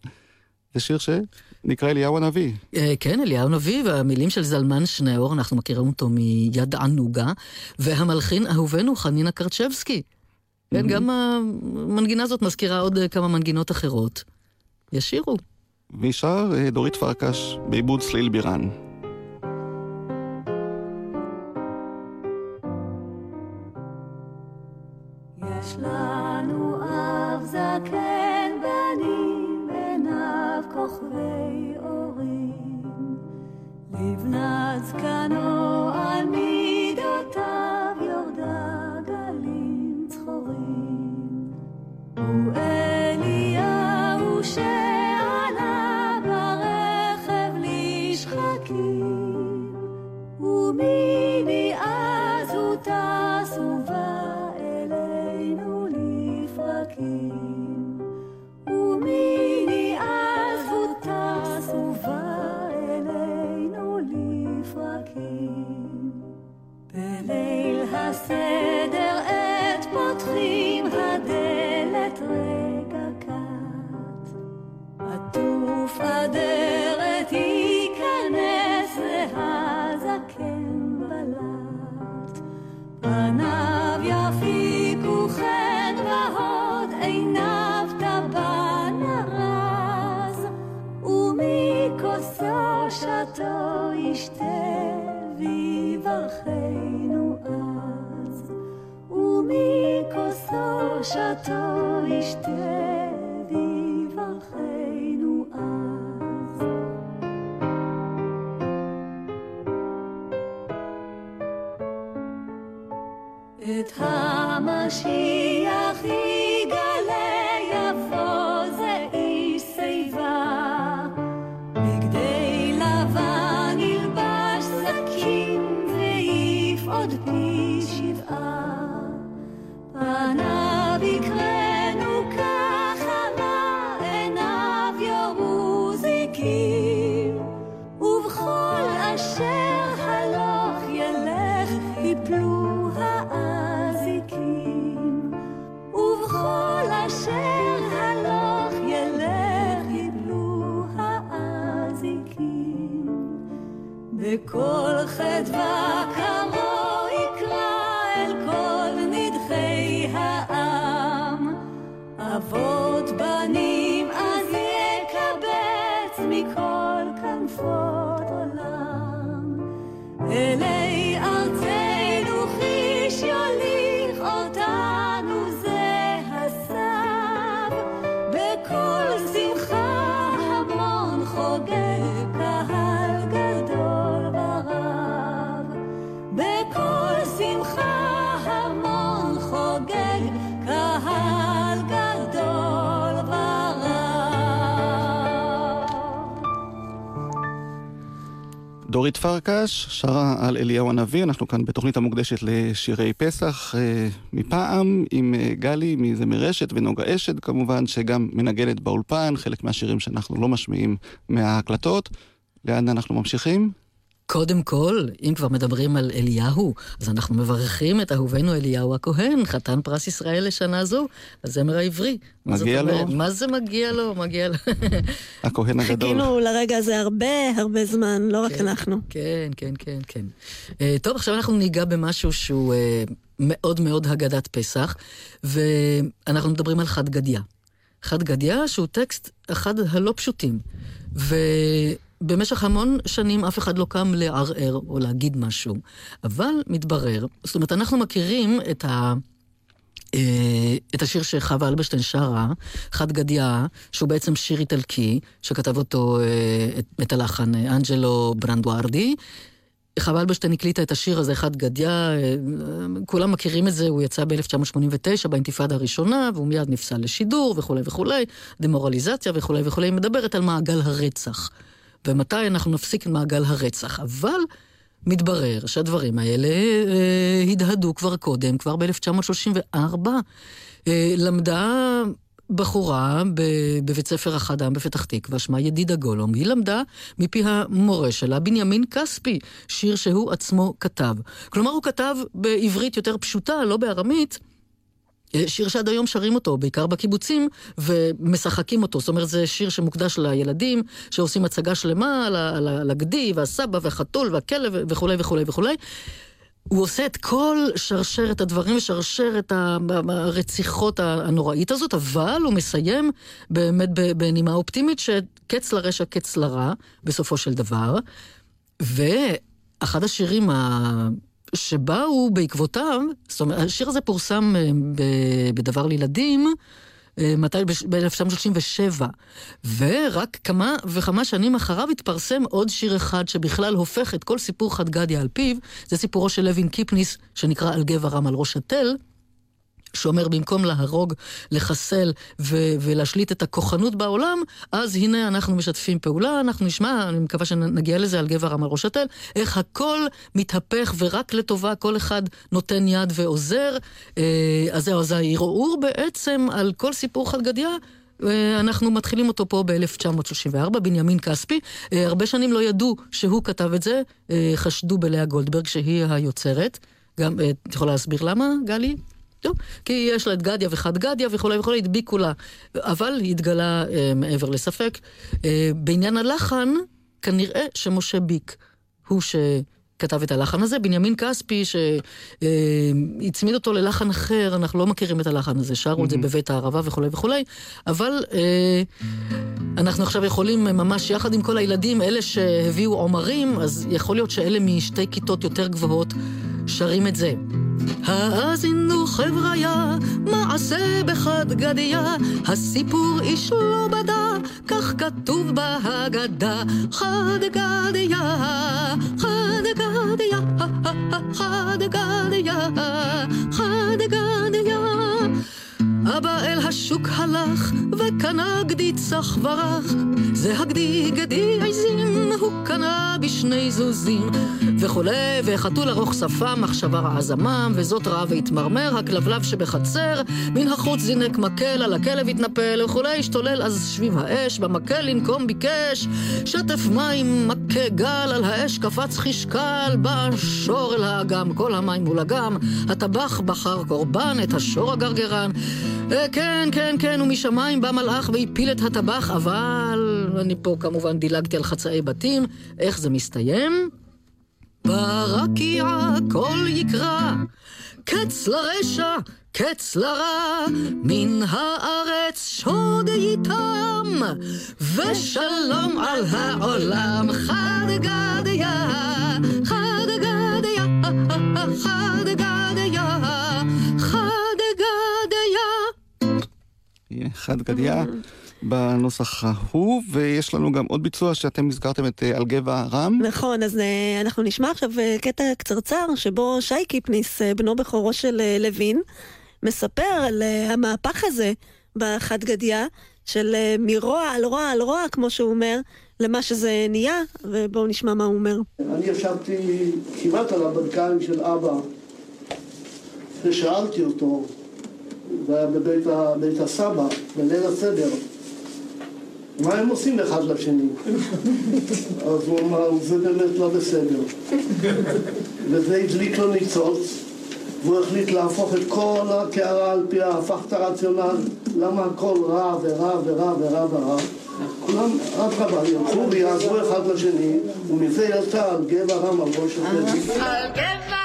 [SPEAKER 3] זה שיר שנקרא אליהו הנביא.
[SPEAKER 5] אה, כן, אליהו נביא, והמילים של זלמן שניאור, אנחנו מכירים אותו מיד ענוגה, והמלחין אהובנו חנינה קרצ'בסקי. כן, גם המנגינה הזאת מזכירה עוד אה, כמה מנגינות אחרות. ישירו.
[SPEAKER 3] והיא שר אה, דורית פרקש בעיבוד צליל בירן.
[SPEAKER 9] Ave
[SPEAKER 3] דורית פרקש שרה על אליהו הנביא, אנחנו כאן בתוכנית המוקדשת לשירי פסח אה, מפעם, עם אה, גלי מזמר רשת ונוגה אשד כמובן, שגם מנגנת באולפן, חלק מהשירים שאנחנו לא משמיעים מההקלטות. לאן אנחנו ממשיכים?
[SPEAKER 5] קודם כל, אם כבר מדברים על אליהו, אז אנחנו מברכים את אהובנו אליהו הכהן, חתן פרס ישראל לשנה זו, הזמר העברי.
[SPEAKER 3] מגיע לו.
[SPEAKER 5] מה זה מגיע לו? מגיע לו.
[SPEAKER 3] הכהן הגדול.
[SPEAKER 4] חיכינו לרגע הזה הרבה הרבה זמן, לא רק
[SPEAKER 5] כן.
[SPEAKER 4] אנחנו.
[SPEAKER 5] כן, כן, כן, כן. אה, טוב, עכשיו אנחנו ניגע במשהו שהוא אה, מאוד מאוד הגדת פסח, ואנחנו מדברים על חד גדיא. חד גדיא שהוא טקסט אחד הלא פשוטים. ובמשך המון שנים אף אחד לא קם לערער או להגיד משהו. אבל מתברר, זאת אומרת, אנחנו מכירים את ה... אה, את השיר שחווה אלברשטיין שרה, חד גדיא, שהוא בעצם שיר איטלקי, שכתב אותו, אה, את, הלחן אה, אנג'לו ברנדוארדי. חווה אלברשטיין הקליטה את השיר הזה, חד גדיא, אה, כולם מכירים את זה, הוא יצא ב-1989 באינתיפאדה הראשונה, והוא מיד נפסל לשידור וכולי וכולי, דמורליזציה וכולי וכולי, מדברת על מעגל הרצח. ומתי אנחנו נפסיק את מעגל הרצח. אבל מתברר שהדברים האלה אה, הדהדו כבר קודם, כבר ב-1934. אה, למדה בחורה בבית ספר החדם בפתח תקווה, שמה ידידה גולום. היא למדה מפי המורה שלה, בנימין כספי, שיר שהוא עצמו כתב. כלומר, הוא כתב בעברית יותר פשוטה, לא בארמית. שיר שעד היום שרים אותו, בעיקר בקיבוצים, ומשחקים אותו. זאת אומרת, זה שיר שמוקדש לילדים, שעושים הצגה שלמה על הגדי, והסבא, והחתול, והכלב, וכולי וכולי וכולי. הוא עושה את כל שרשרת הדברים ושרשרת ה- הרציחות הנוראית הזאת, אבל הוא מסיים באמת בנימה אופטימית שקץ לרשע, קץ לרע, בסופו של דבר. ואחד השירים ה... שבאו בעקבותיו, זאת אומרת, השיר הזה פורסם אה, בדבר לילדים, אה, מתי? ב-1937. ורק כמה וכמה שנים אחריו התפרסם עוד שיר אחד שבכלל הופך את כל סיפור חד גדיא על פיו, זה סיפורו של לוין קיפניס, שנקרא על גבע רם על ראש התל. שאומר במקום להרוג, לחסל ו- ולהשליט את הכוחנות בעולם, אז הנה אנחנו משתפים פעולה, אנחנו נשמע, אני מקווה שנגיע לזה על רם על ראש התל, איך הכל מתהפך ורק לטובה כל אחד נותן יד ועוזר. אה, אז זהו, אז הערעור בעצם על כל סיפור חד גדיא. אה, אנחנו מתחילים אותו פה ב-1934, בנימין כספי. אה, הרבה שנים לא ידעו שהוא כתב את זה, חשדו בלאה גולדברג שהיא היוצרת. גם, את יכולה להסביר למה, גלי? לא, כי יש לה את גדיה וחד גדיה וכולי וכולי, הדביקו לה. אבל היא התגלה אה, מעבר לספק. אה, בעניין הלחן, כנראה שמשה ביק הוא שכתב את הלחן הזה. בנימין כספי, שהצמיד אותו ללחן אחר, אנחנו לא מכירים את הלחן הזה, שרו את זה בבית הערבה וכולי וכולי, אבל אה, אנחנו עכשיו יכולים אה, ממש יחד עם כל הילדים, אלה שהביאו עומרים, אז יכול להיות שאלה משתי כיתות יותר גבוהות שרים את זה. האזינו חבריה, מעשה בחד גדיה, הסיפור איש לא בדה, כך כתוב בהגדה. חד גדיה, חד גדיה, חד גדיה, חד גדיה. אבא אל השוק הלך, וקנה גדי צח ורח. זה הגדי גדי עזים, הוא קנה בשני זוזים. וכולי, וחתול ארוך שפה, מחשבה רעה זמם, וזאת רעה והתמרמר, הכלבלב שבחצר, מן החוץ זינק מקל, על הכלב התנפל, וכולי, השתולל אז שביב האש, במקל לנקום ביקש, שטף מים, מכה גל, על האש קפץ חשקל, בא שור אל האגם, כל המים מול אגם, הטבח בחר קורבן, את השור הגרגרן. אה, כן, כן, כן, ומשמיים בא מלאך והפיל את הטבח, אבל אני פה כמובן דילגתי על חצאי בתים. איך זה מסתיים? ברקיע כל יקרא, קץ לרשע, קץ לרע, מן הארץ שוד איתם, ושלום על העולם. חד גדיה, חד גדיה, חד גדיה, חד
[SPEAKER 3] גדיא בנוסח ההוא, ויש לנו גם עוד ביצוע שאתם הזכרתם את אה, על גבע רם.
[SPEAKER 4] נכון, אז אה, אנחנו נשמע עכשיו אה, קטע קצרצר שבו שי קיפניס, אה, בנו בכורו של אה, לוין, מספר על אה, המהפך הזה בחד גדיא, של אה, מרוע על רוע על רוע, כמו שהוא אומר, למה שזה נהיה, ובואו נשמע מה הוא אומר.
[SPEAKER 10] אני ישבתי כמעט על הברכיים של אבא ושאלתי אותו, זה היה בבית, ה, הסבא, בליל הסדר, מה הם עושים אחד לשני? אז הוא אמר, זה באמת לא בסדר. וזה הדליק לו ניצוץ, והוא החליט להפוך את כל הקערה על פיה, הפך את הרציונל, למה הכל רע ורע ורע ורע ורע. כולם, אדרבה, ילכו ויעזרו אחד לשני, ומזה יצא על גבע רם על ראש הזה.
[SPEAKER 7] על גברם,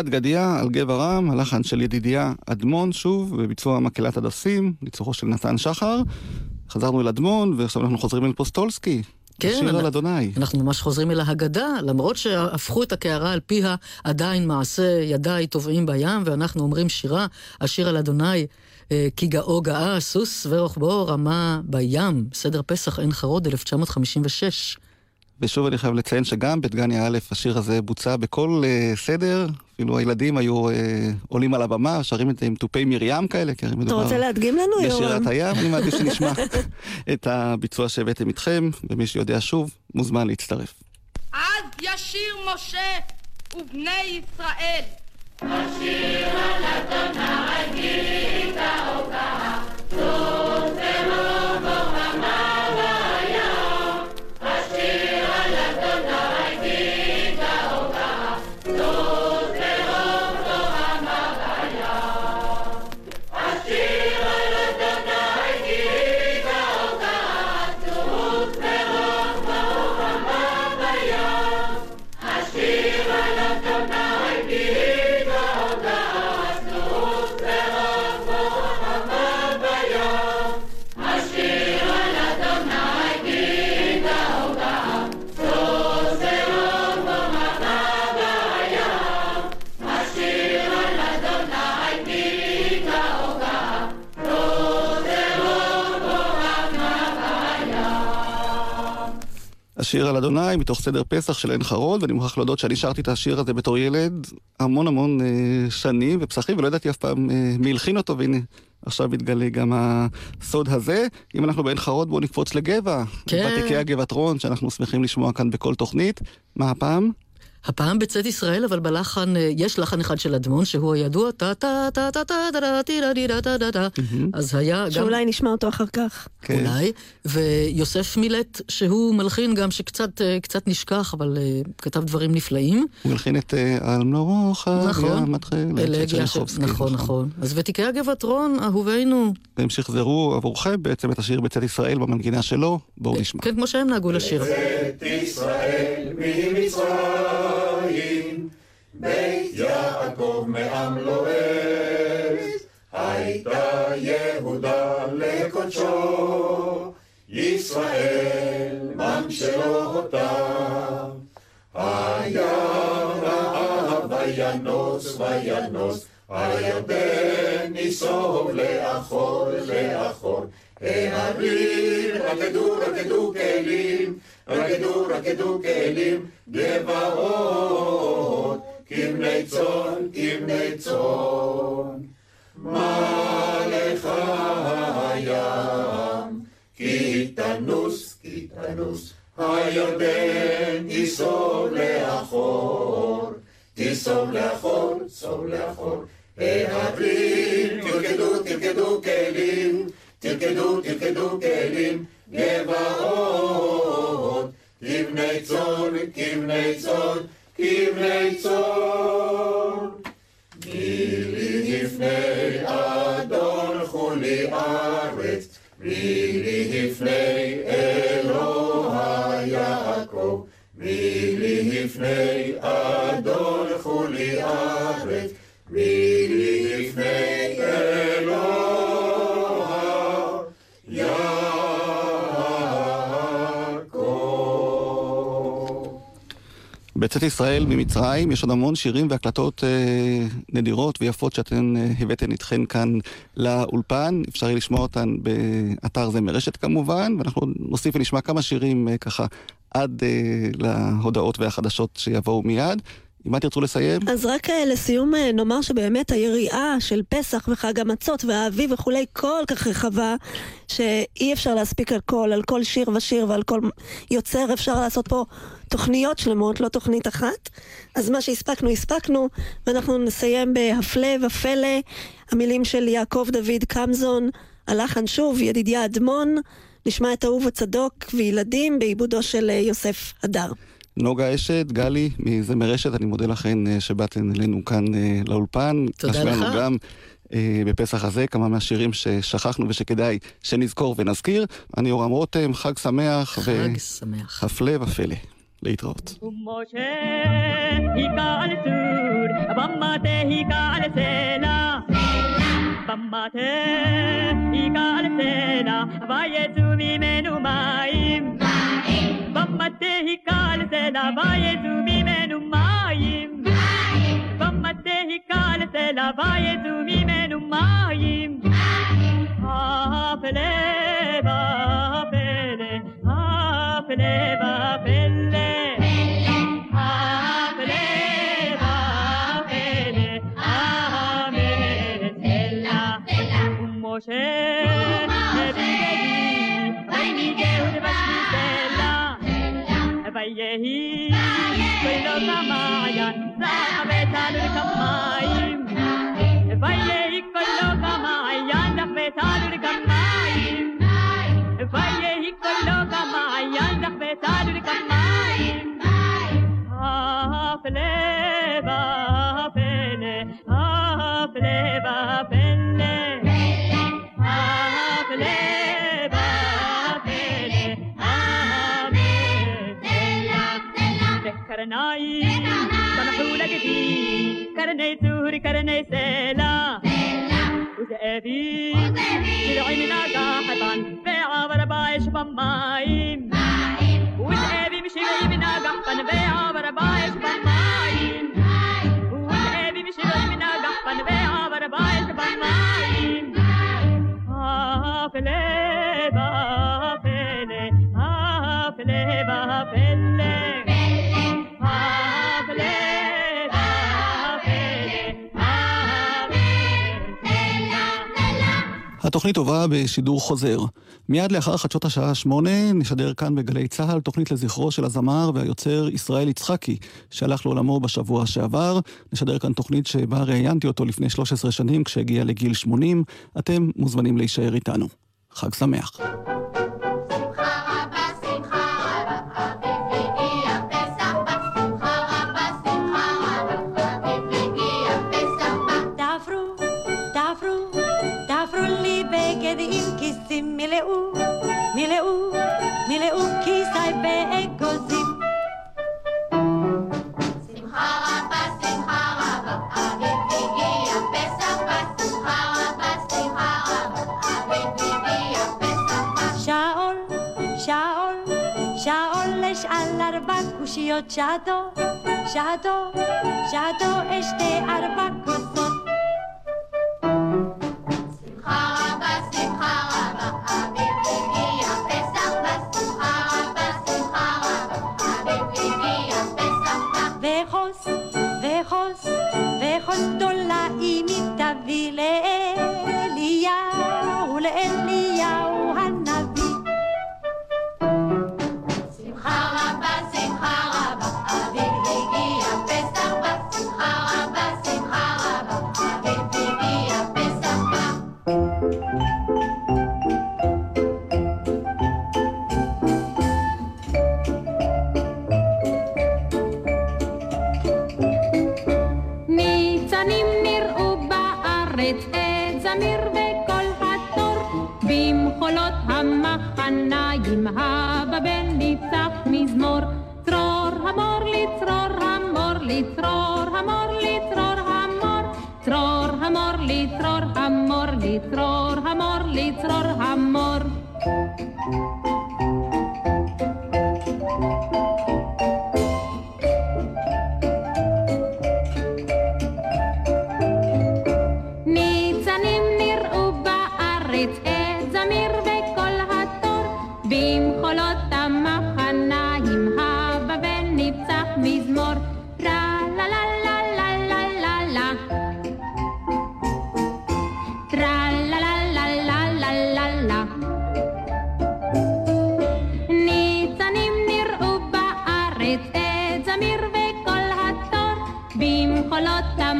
[SPEAKER 3] חד גדיה על גבע רם, הלחן של ידידיה אדמון שוב, בביצוע מקהלת הדסים, ניצוחו של נתן שחר. חזרנו אל אדמון, ועכשיו אנחנו חוזרים אל פוסטולסקי.
[SPEAKER 5] כן,
[SPEAKER 3] השיר על אדוני.
[SPEAKER 5] אנחנו ממש חוזרים אל ההגדה, למרות שהפכו את הקערה על פיה, עדיין מעשה ידיי טובעים בים, ואנחנו אומרים שירה, השיר על אדוני, אה, כי גאו גאה, סוס ורוחבו רמה בים, סדר פסח עין חרוד, 1956.
[SPEAKER 3] ושוב אני חייב לציין שגם בדגניה א', השיר הזה בוצע בכל uh, סדר, אפילו הילדים היו uh, עולים על הבמה, שרים את זה עם תופי מרים כאלה, כי הרי
[SPEAKER 4] אתה
[SPEAKER 3] מדובר
[SPEAKER 4] רוצה להדגים לנו, יורם?
[SPEAKER 3] בשירת הים, אני מעדיף שנשמע את הביצוע שהבאתם איתכם, ומי שיודע שוב, מוזמן להצטרף.
[SPEAKER 7] אז ישיר משה ובני ישראל.
[SPEAKER 3] השיר על אדוני, מתוך סדר פסח של עין חרוד, ואני מוכרח להודות שאני שרתי את השיר הזה בתור ילד המון המון אה, שנים ופסחים, ולא ידעתי אף פעם אה, מי הלחין אותו, והנה, עכשיו מתגלה גם הסוד הזה. אם אנחנו בעין חרוד, בואו נקפוץ לגבע.
[SPEAKER 5] כן.
[SPEAKER 3] ותיקי הגבעתרון, שאנחנו שמחים לשמוע כאן בכל תוכנית. מה הפעם?
[SPEAKER 5] הפעם בצאת ישראל, אבל בלחן, אה, יש לחן אחד של אדמון, שהוא הידוע, טה טה טה טה טה טה טה טה טה טה טה טה אז היה גם...
[SPEAKER 4] שאולי נשמע אותו אחר כך.
[SPEAKER 3] כן.
[SPEAKER 5] אולי, ויוסף מילט, שהוא מלחין גם שקצת אה, קצת נשכח, אבל אה, כתב דברים נפלאים.
[SPEAKER 3] הוא מלחין את אה, על מלורוך,
[SPEAKER 5] נכון. אלגיה. נכון, נכון. אז ותיקי הגבעת רון, אהובינו,
[SPEAKER 3] והם שחזרו עבורכם בעצם את השיר בצאת ישראל במנגינה שלו, בואו נשמע.
[SPEAKER 5] כן, כמו שהם נהגו לשיר.
[SPEAKER 2] בית ישראל ממצרים, בית יעקב מעם לועז, הייתה יהודה לקודשו, ישראל ממשלו אותה. היה רעב וינוס וינוס, הירדן ניסוב לאחור לאחור. ההרים רקדו רקדו כלים, רקדו רקדו כלים, גבעות, כבני צאן, כבני צאן. מה לך הים? כי תנוס, כי תנוס, הירדן תיסוב לאחור, תיסוב לאחור, סוב לאחור. ההרים תרקדו, תרקדו כלים, תרקדו, תרקדו כלים, גבעות, כבני צאן, כבני צאן, כבני צאן. מי לי לפני אדון חולי ארץ, מי לי לפני אלוה יעקב, מי לי לפני אדון חולי ארץ, מי
[SPEAKER 3] בצאת ישראל ממצרים יש עוד המון שירים והקלטות אה, נדירות ויפות שאתן אה, הבאתן איתכן כאן לאולפן. אפשר יהיה לשמוע אותן באתר זה מרשת כמובן, ואנחנו נוסיף ונשמע כמה שירים אה, ככה עד אה, להודעות והחדשות שיבואו מיד. אם מה תרצו לסיים?
[SPEAKER 4] אז רק אה, לסיום אה, נאמר שבאמת היריעה של פסח וחג המצות והאביב וכולי כל כך רחבה, שאי אפשר להספיק על כל, על כל שיר ושיר ועל כל יוצר אפשר לעשות פה תוכניות שלמות, לא תוכנית אחת. אז מה שהספקנו, הספקנו, ואנחנו נסיים בהפלא ופלא, המילים של יעקב דוד קמזון, הלחן שוב, ידידיה אדמון, נשמע את אהובה צדוק וילדים בעיבודו של אה, יוסף הדר.
[SPEAKER 3] נוגה אשת, גלי מזמר רשת, אני מודה לכן אה, שבאתן אלינו כאן אה, לאולפן.
[SPEAKER 5] תודה
[SPEAKER 3] להשמיע לנו
[SPEAKER 5] לך.
[SPEAKER 3] גם אה, בפסח הזה כמה מהשירים ששכחנו ושכדאי שנזכור ונזכיר. אני יורם רותם, חג שמח
[SPEAKER 5] חג שמח.
[SPEAKER 3] והפלא ופלא. להתראות.
[SPEAKER 6] במטה על סלע. ויצאו ממנו מים. במטה Bombate hikal se lavaje su imenu majim Bombate hikal se lavaje su imenu majim Apele, apele, apele, apele Moshe Rosa Maria, la cabeza de campaña. كرني سوري كرني سيلا وزقابي طلعي من قاحطان بيعة وربايش بمايم
[SPEAKER 11] התוכנית הובאה בשידור חוזר. מיד לאחר חדשות השעה שמונה נשדר כאן בגלי צה"ל תוכנית לזכרו של הזמר והיוצר ישראל יצחקי, שהלך לעולמו בשבוע שעבר. נשדר כאן תוכנית שבה ראיינתי אותו לפני 13 שנים כשהגיע לגיל 80. אתם מוזמנים להישאר איתנו. חג שמח.
[SPEAKER 12] קושיות שעתו, שעתו, שעתו אשתה ארבע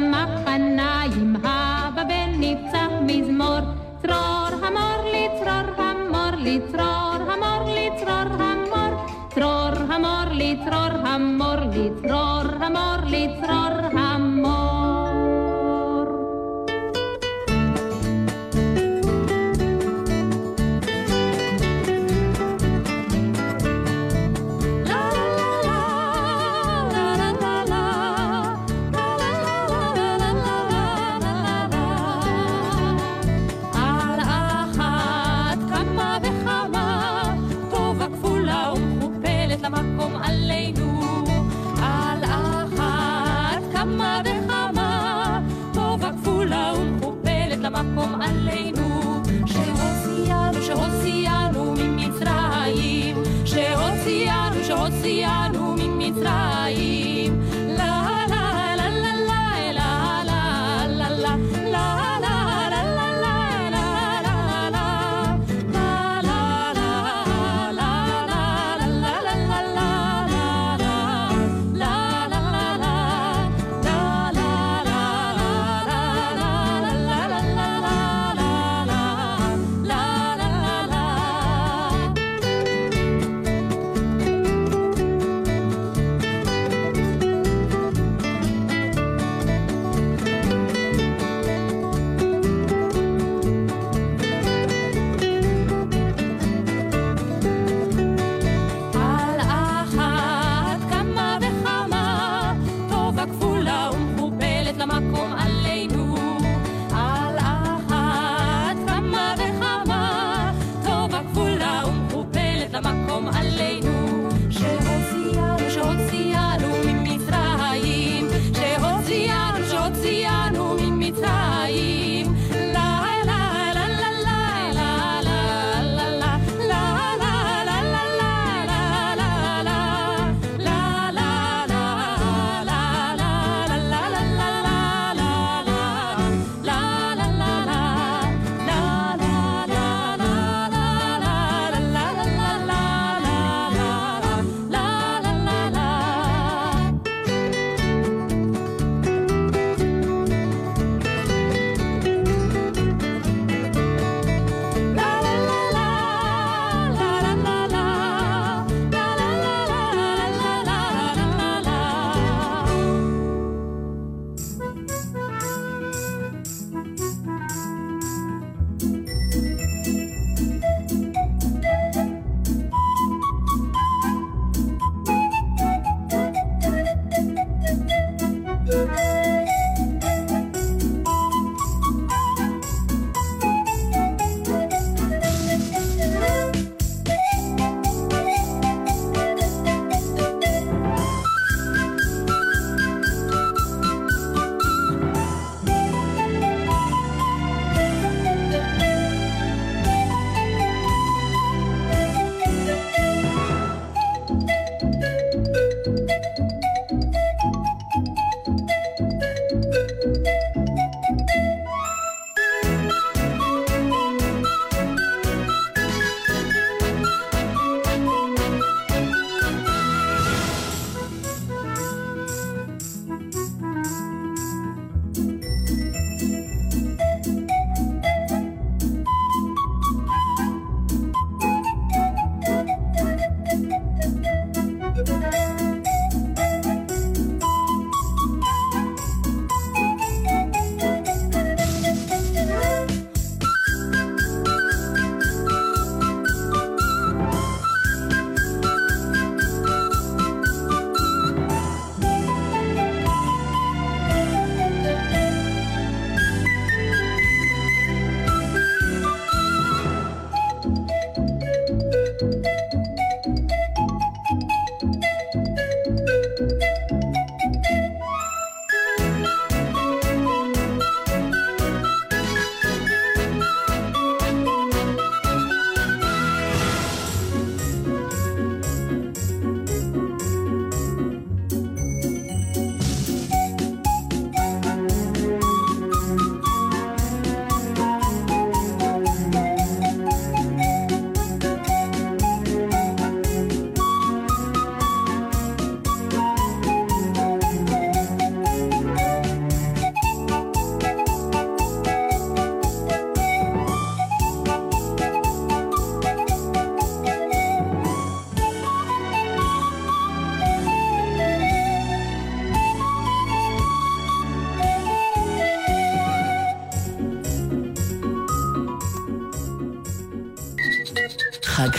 [SPEAKER 9] במחולות המחניים הבבל ניצח מזמור. צרור המור לצרור המור לצרור המור לצרור המור צרור המור לצרור המור לצרור המור לצרור המור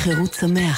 [SPEAKER 1] חירות שמח